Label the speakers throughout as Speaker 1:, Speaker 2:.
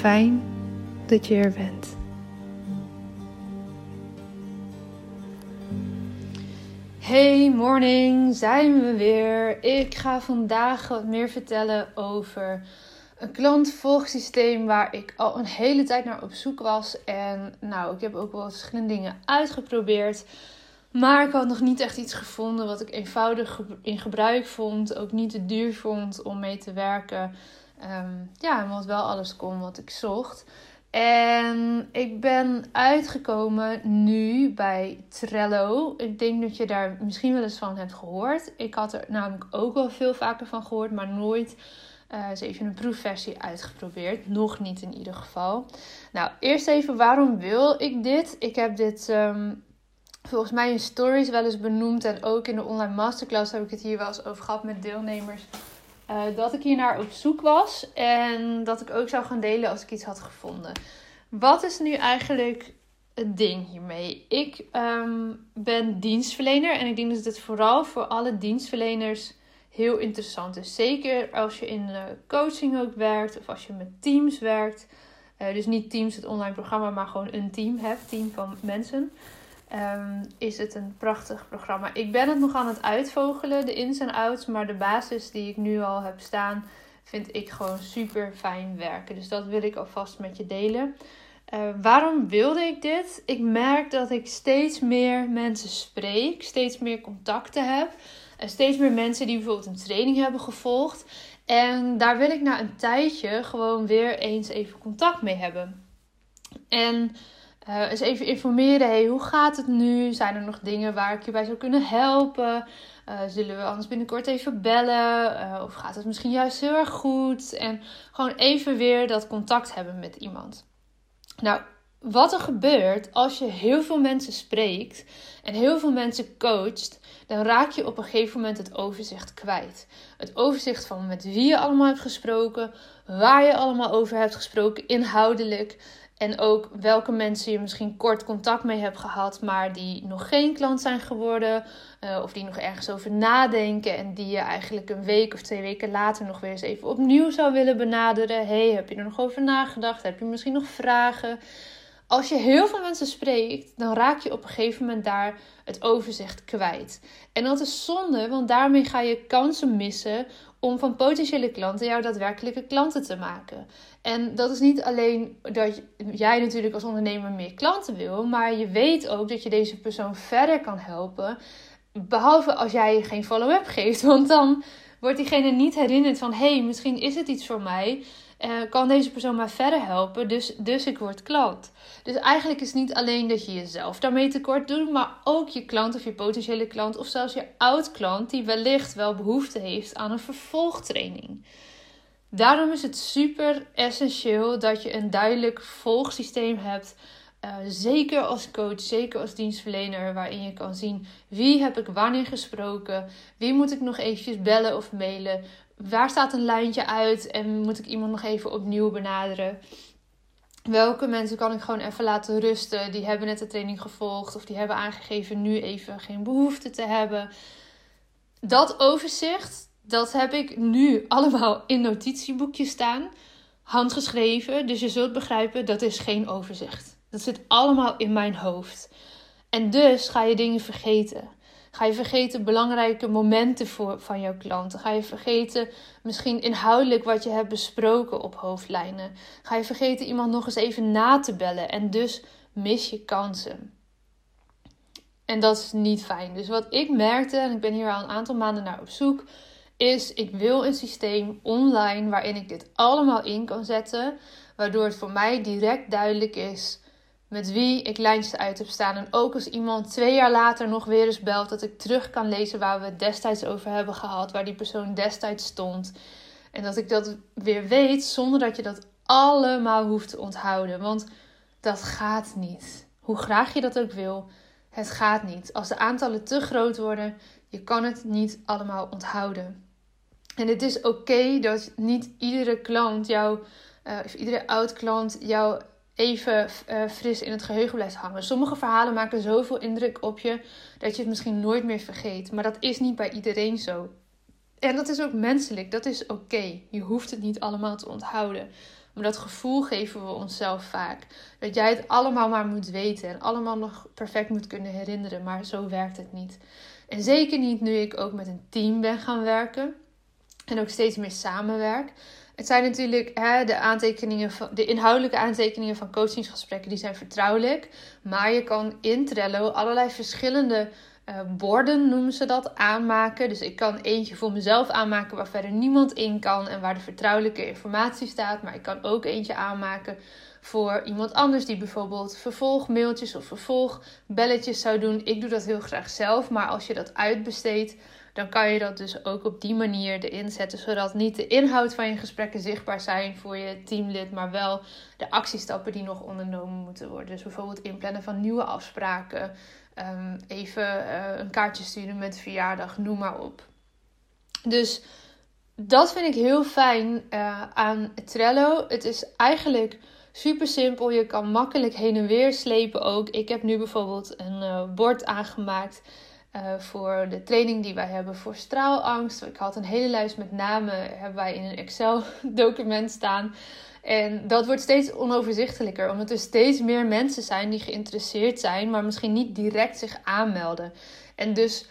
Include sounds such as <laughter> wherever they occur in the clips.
Speaker 1: Fijn dat je er bent. Hey morning, zijn we weer. Ik ga vandaag wat meer vertellen over een klantvolgsysteem waar ik al een hele tijd naar op zoek was. En nou, ik heb ook wel verschillende dingen uitgeprobeerd. Maar ik had nog niet echt iets gevonden wat ik eenvoudig in gebruik vond. Ook niet te duur vond om mee te werken. Um, ja, wat wel alles kon wat ik zocht. En ik ben uitgekomen nu bij Trello. Ik denk dat je daar misschien wel eens van hebt gehoord. Ik had er namelijk ook wel veel vaker van gehoord, maar nooit uh, eens even een proefversie uitgeprobeerd. Nog niet in ieder geval. Nou, eerst even waarom wil ik dit? Ik heb dit um, volgens mij in stories wel eens benoemd. En ook in de online masterclass heb ik het hier wel eens over gehad met deelnemers. Uh, dat ik hier naar op zoek was. En dat ik ook zou gaan delen als ik iets had gevonden. Wat is nu eigenlijk het ding hiermee? Ik um, ben dienstverlener. En ik denk dat het vooral voor alle dienstverleners heel interessant is. Zeker als je in coaching ook werkt. Of als je met teams werkt. Uh, dus niet Teams, het online programma, maar gewoon een team hebt. Team van mensen. Um, is het een prachtig programma. Ik ben het nog aan het uitvogelen, de ins en outs. Maar de basis die ik nu al heb staan, vind ik gewoon super fijn werken. Dus dat wil ik alvast met je delen. Uh, waarom wilde ik dit? Ik merk dat ik steeds meer mensen spreek, steeds meer contacten heb. En steeds meer mensen die bijvoorbeeld een training hebben gevolgd. En daar wil ik na een tijdje gewoon weer eens even contact mee hebben. En uh, eens even informeren. Hey, hoe gaat het nu? Zijn er nog dingen waar ik je bij zou kunnen helpen? Uh, zullen we anders binnenkort even bellen? Uh, of gaat het misschien juist heel erg goed? En gewoon even weer dat contact hebben met iemand. Nou, wat er gebeurt als je heel veel mensen spreekt en heel veel mensen coacht, dan raak je op een gegeven moment het overzicht kwijt. Het overzicht van met wie je allemaal hebt gesproken, waar je allemaal over hebt gesproken, inhoudelijk. En ook welke mensen je misschien kort contact mee hebt gehad, maar die nog geen klant zijn geworden. Uh, of die nog ergens over nadenken. En die je eigenlijk een week of twee weken later nog weer eens even opnieuw zou willen benaderen. Hey, heb je er nog over nagedacht? Heb je misschien nog vragen? Als je heel veel mensen spreekt, dan raak je op een gegeven moment daar het overzicht kwijt. En dat is zonde, want daarmee ga je kansen missen om van potentiële klanten jouw daadwerkelijke klanten te maken. En dat is niet alleen dat jij natuurlijk als ondernemer meer klanten wil, maar je weet ook dat je deze persoon verder kan helpen. Behalve als jij geen follow-up geeft, want dan wordt diegene niet herinnerd van hé, hey, misschien is het iets voor mij. Uh, kan deze persoon mij verder helpen, dus, dus ik word klant. Dus eigenlijk is het niet alleen dat je jezelf daarmee tekort doet, maar ook je klant of je potentiële klant of zelfs je oud klant die wellicht wel behoefte heeft aan een vervolgtraining. Daarom is het super essentieel dat je een duidelijk volgsysteem hebt. Uh, zeker als coach, zeker als dienstverlener, waarin je kan zien wie heb ik wanneer gesproken, wie moet ik nog eventjes bellen of mailen, waar staat een lijntje uit en moet ik iemand nog even opnieuw benaderen. Welke mensen kan ik gewoon even laten rusten? Die hebben net de training gevolgd of die hebben aangegeven nu even geen behoefte te hebben. Dat overzicht, dat heb ik nu allemaal in notitieboekjes staan, handgeschreven. Dus je zult begrijpen, dat is geen overzicht. Dat zit allemaal in mijn hoofd. En dus ga je dingen vergeten. Ga je vergeten belangrijke momenten voor, van jouw klanten? Ga je vergeten misschien inhoudelijk wat je hebt besproken op hoofdlijnen? Ga je vergeten iemand nog eens even na te bellen en dus mis je kansen? En dat is niet fijn. Dus wat ik merkte, en ik ben hier al een aantal maanden naar op zoek, is ik wil een systeem online waarin ik dit allemaal in kan zetten, waardoor het voor mij direct duidelijk is met wie ik lijntjes uit heb staan. En ook als iemand twee jaar later nog weer eens belt, dat ik terug kan lezen waar we het destijds over hebben gehad, waar die persoon destijds stond. En dat ik dat weer weet zonder dat je dat allemaal hoeft te onthouden. Want dat gaat niet. Hoe graag je dat ook wil, het gaat niet. Als de aantallen te groot worden, je kan het niet allemaal onthouden. En het is oké dat niet iedere klant jou, uh, of iedere oud klant jou even uh, fris in het geheugen blijft hangen. Sommige verhalen maken zoveel indruk op je dat je het misschien nooit meer vergeet. Maar dat is niet bij iedereen zo. En dat is ook menselijk, dat is oké. Je hoeft het niet allemaal te onthouden. Maar dat gevoel geven we onszelf vaak. Dat jij het allemaal maar moet weten en allemaal nog perfect moet kunnen herinneren. Maar zo werkt het niet. En zeker niet nu ik ook met een team ben gaan werken. En ook steeds meer samenwerk. Het zijn natuurlijk hè, de, aantekeningen van, de inhoudelijke aantekeningen van coachingsgesprekken, die zijn vertrouwelijk. Maar je kan in Trello allerlei verschillende uh, borden, noemen ze dat, aanmaken. Dus ik kan eentje voor mezelf aanmaken waar verder niemand in kan en waar de vertrouwelijke informatie staat. Maar ik kan ook eentje aanmaken voor iemand anders die bijvoorbeeld vervolgmailtjes of vervolgbelletjes zou doen. Ik doe dat heel graag zelf, maar als je dat uitbesteedt dan kan je dat dus ook op die manier erin zetten, zodat niet de inhoud van je gesprekken zichtbaar zijn voor je teamlid, maar wel de actiestappen die nog ondernomen moeten worden. Dus bijvoorbeeld inplannen van nieuwe afspraken, ehm, even uh, een kaartje sturen met verjaardag, noem maar op. Dus dat vind ik heel fijn uh, aan Trello. Het is eigenlijk super simpel. Je kan makkelijk heen en weer slepen ook. Ik heb nu bijvoorbeeld een uh, bord aangemaakt uh, voor de training die wij hebben voor straalangst. Ik had een hele lijst met namen, hebben wij in een Excel-document staan. En dat wordt steeds onoverzichtelijker, omdat er steeds meer mensen zijn die geïnteresseerd zijn, maar misschien niet direct zich aanmelden. En dus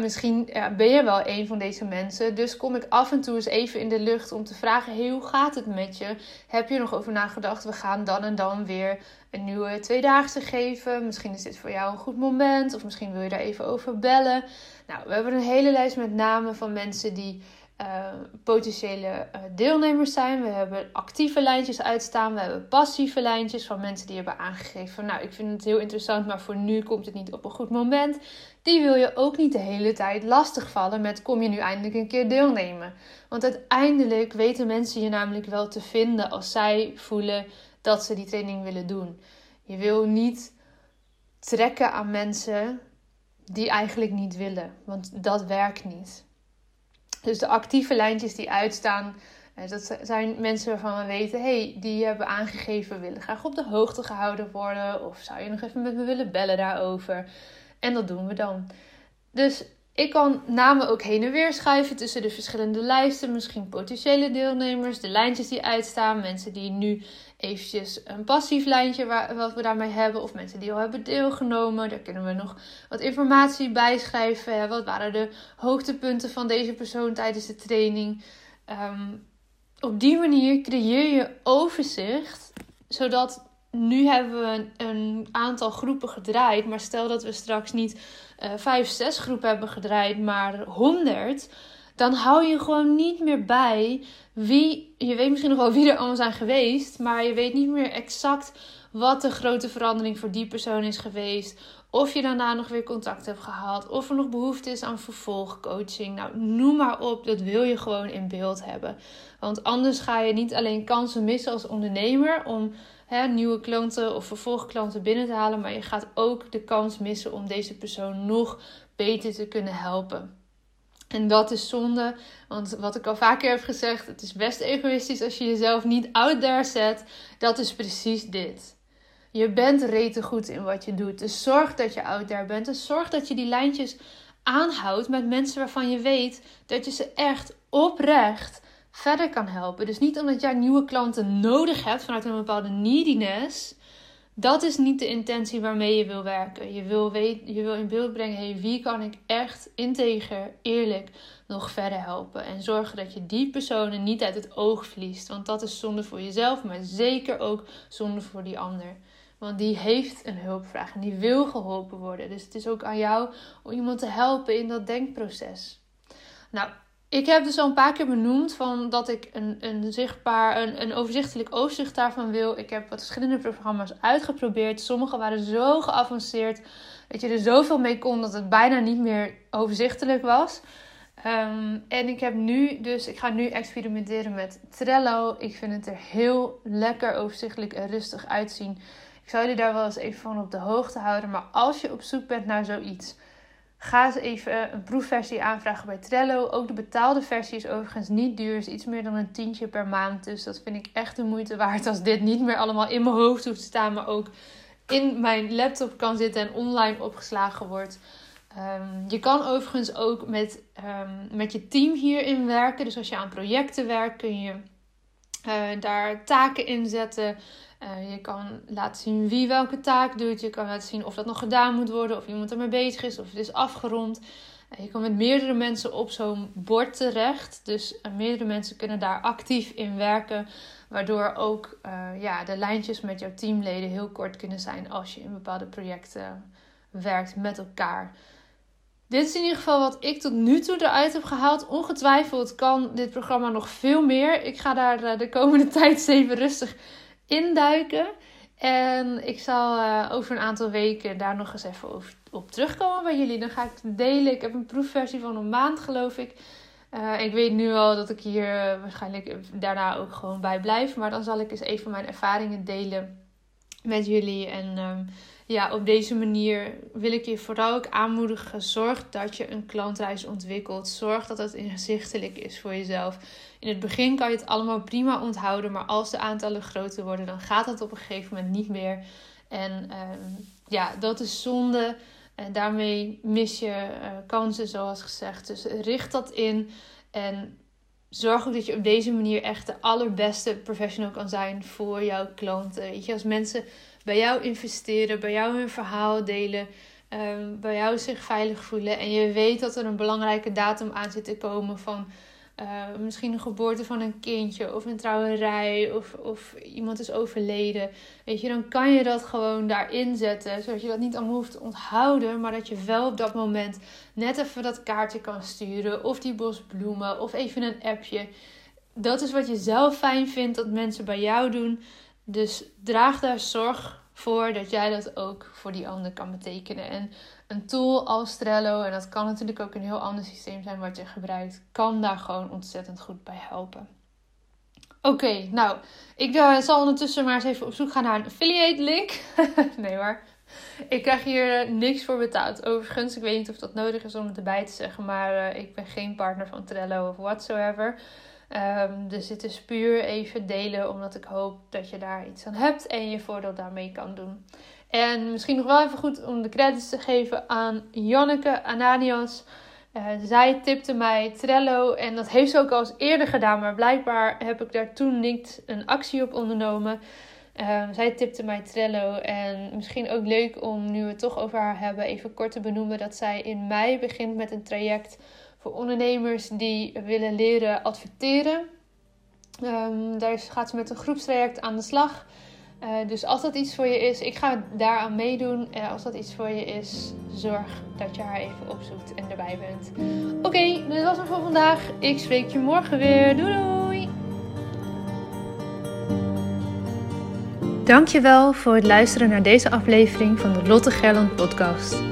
Speaker 1: misschien ben je wel een van deze mensen. Dus kom ik af en toe eens even in de lucht om te vragen: hoe gaat het met je? Heb je er nog over nagedacht? We gaan dan en dan weer een nieuwe tweedaagse geven. Misschien is dit voor jou een goed moment. Of misschien wil je daar even over bellen. Nou, we hebben een hele lijst met namen van mensen die uh, potentiële uh, deelnemers zijn. We hebben actieve lijntjes uitstaan. We hebben passieve lijntjes van mensen die hebben aangegeven van nou, ik vind het heel interessant, maar voor nu komt het niet op een goed moment. Die wil je ook niet de hele tijd lastigvallen met kom je nu eindelijk een keer deelnemen. Want uiteindelijk weten mensen je namelijk wel te vinden als zij voelen dat ze die training willen doen. Je wil niet trekken aan mensen die eigenlijk niet willen, want dat werkt niet. Dus de actieve lijntjes die uitstaan, eh, dat zijn mensen waarvan we weten, hey, die hebben aangegeven willen graag op de hoogte gehouden worden. Of zou je nog even met me willen bellen daarover? En dat doen we dan. Dus ik kan namen ook heen en weer schuiven tussen de verschillende lijsten. Misschien potentiële deelnemers, de lijntjes die uitstaan, mensen die nu eventjes een passief lijntje waar, wat we daarmee hebben. Of mensen die al hebben deelgenomen. Daar kunnen we nog wat informatie bij schrijven. Wat waren de hoogtepunten van deze persoon tijdens de training? Ehm, op die manier creëer je overzicht. Zodat nu hebben we een aantal groepen gedraaid. Maar stel dat we straks niet uh, vijf, zes groepen hebben gedraaid, maar honderd dan hou je gewoon niet meer bij wie. Je weet misschien nog wel wie er allemaal zijn geweest, maar je weet niet meer exact wat de grote verandering voor die persoon is geweest. Of je daarna nog weer contact hebt gehad. Of er nog behoefte is aan vervolgcoaching. Nou, noem maar op. Dat wil je gewoon in beeld hebben. Want anders ga je niet alleen kansen missen als ondernemer om hè, nieuwe klanten of vervolgklanten binnen te halen. Maar je gaat ook de kans missen om deze persoon nog beter te kunnen helpen. En dat is zonde, want wat ik al vaker heb gezegd, het is best egoïstisch als je jezelf niet out there zet. Dat is precies dit. Je bent rete goed in wat je doet. Dus zorg dat je out there bent. Dus zorg dat je die lijntjes aanhoudt met mensen waarvan je weet dat je ze echt oprecht verder kan helpen. Dus niet omdat jij nieuwe klanten nodig hebt vanuit een bepaalde neediness. Dat is niet de intentie waarmee je wil werken. Je wil, weten, je wil in beeld brengen: hey, wie kan ik echt integer, eerlijk nog verder helpen? En zorgen dat je die personen niet uit het oog verliest. Want dat is zonde voor jezelf, maar zeker ook zonde voor die ander. Want die heeft een hulpvraag en die wil geholpen worden. Dus het is ook aan jou om iemand te helpen in dat denkproces. Nou, ik heb dus al een paar keer benoemd van dat ik een, een zichtbaar, een, een overzichtelijk overzicht daarvan wil. Ik heb wat verschillende programma's uitgeprobeerd. Sommige waren zo geavanceerd dat je er zoveel mee kon dat het bijna niet meer overzichtelijk was. Ehm, en ik heb nu, dus ik ga nu experimenteren met Trello. Ik vind het er heel lekker overzichtelijk en rustig uitzien. Ik zou jullie daar wel eens even van op de hoogte houden. Maar als je op zoek bent naar zoiets Ga eens even een proefversie aanvragen bij Trello. Ook de betaalde versie is overigens niet duur. Is iets meer dan een tientje per maand. Dus dat vind ik echt de moeite waard als dit niet meer allemaal in mijn hoofd hoeft te staan. Maar ook in mijn laptop kan zitten en online opgeslagen wordt. Ehm, je kan overigens ook met, um, met je team hierin werken. Dus als je aan projecten werkt kun je uh, daar taken in zetten. Uh, je kan laten zien wie welke taak doet. Je kan laten zien of dat nog gedaan moet worden, of iemand ermee bezig is, of het is afgerond. Uh, je kan met meerdere mensen op zo'n bord terecht. Dus meerdere mensen kunnen daar actief in werken. Waardoor ook ja, de lijntjes met jouw teamleden heel kort kunnen zijn als je in bepaalde projecten werkt met elkaar. Dit is in ieder geval wat ik tot nu toe eruit heb gehaald. Ongetwijfeld kan dit programma nog veel meer. Ik ga daar de komende <laughs> tijd even rustig induiken. En ik zal uh, over een aantal weken daar nog eens even op terugkomen bij jullie. Dan ga ik het delen. Ik heb een proefversie van een maand, geloof ik. Uh, ik weet nu al dat ik hier waarschijnlijk daarna ook gewoon bij blijf. Maar dan zal ik eens even mijn ervaringen delen met jullie. En um, ja, op deze manier wil ik je vooral ook aanmoedigen. Zorg dat je een klantreis ontwikkelt. Zorg dat het inzichtelijk is voor jezelf. In het begin kan je het allemaal prima onthouden, maar als de aantallen groter worden, dan gaat het op een gegeven moment niet meer. En ehm, ja, dat is zonde. En daarmee mis je uh, kansen, zoals gezegd. Dus richt dat in en zorg ook dat je op deze manier echt de allerbeste professional kan zijn voor jouw klanten. Weet je, als mensen bij jou investeren, bij jou hun verhaal delen, um, bij jou zich veilig voelen en je weet dat er een belangrijke datum aan zit te komen van uh, misschien een geboorte van een kindje of een trouwerij of, of iemand is overleden. Weet je, dan kan je dat gewoon daarin zetten. Zodat je dat niet allemaal hoeft te onthouden, maar dat je wel op dat moment net even dat kaartje kan sturen. Of die bos bloemen of even een appje. Dat is wat je zelf fijn vindt dat mensen bij jou doen. Dus draag daar zorg voor dat jij dat ook voor die ander kan betekenen. En een tool als Trello, en dat kan natuurlijk ook een heel ander systeem zijn wat je gebruikt, kan daar gewoon ontzettend goed bij helpen. Oké, nou, ik uh, zal ondertussen maar eens even op zoek gaan naar een affiliate link. <laughs> nee hoor. Ik krijg hier eh, niks voor betaald. Overigens, ik weet niet of dat nodig is om het erbij te zeggen, maar uh, ik ben geen partner van Trello of whatsoever. Um, dus dit is puur even delen, omdat ik hoop dat je daar iets aan hebt en je voordeel daarmee kan doen. En misschien nog wel even goed om de credits te geven aan Janneke Ananias. Uh, zij tipte mij Trello en dat heeft ze ook al eens eerder gedaan, maar blijkbaar heb ik daar toen niet een actie op ondernomen. Ehm, zij tipte mij Trello en misschien ook leuk om, nu we het toch over haar hebben, even kort te benoemen dat zij in mei begint met een traject voor ondernemers die willen leren adverteren. Um, daar gaat ze met een groepstraject aan de slag. Uh, dus als dat iets voor je is, ik ga daaraan meedoen. Uh, als dat iets voor je is, zorg dat je haar even opzoekt en erbij bent. Oké, okay, dit was het voor vandaag. Ik spreek je morgen weer. Doei doei! Dankjewel voor het luisteren naar deze aflevering van de Lotte Gerland podcast.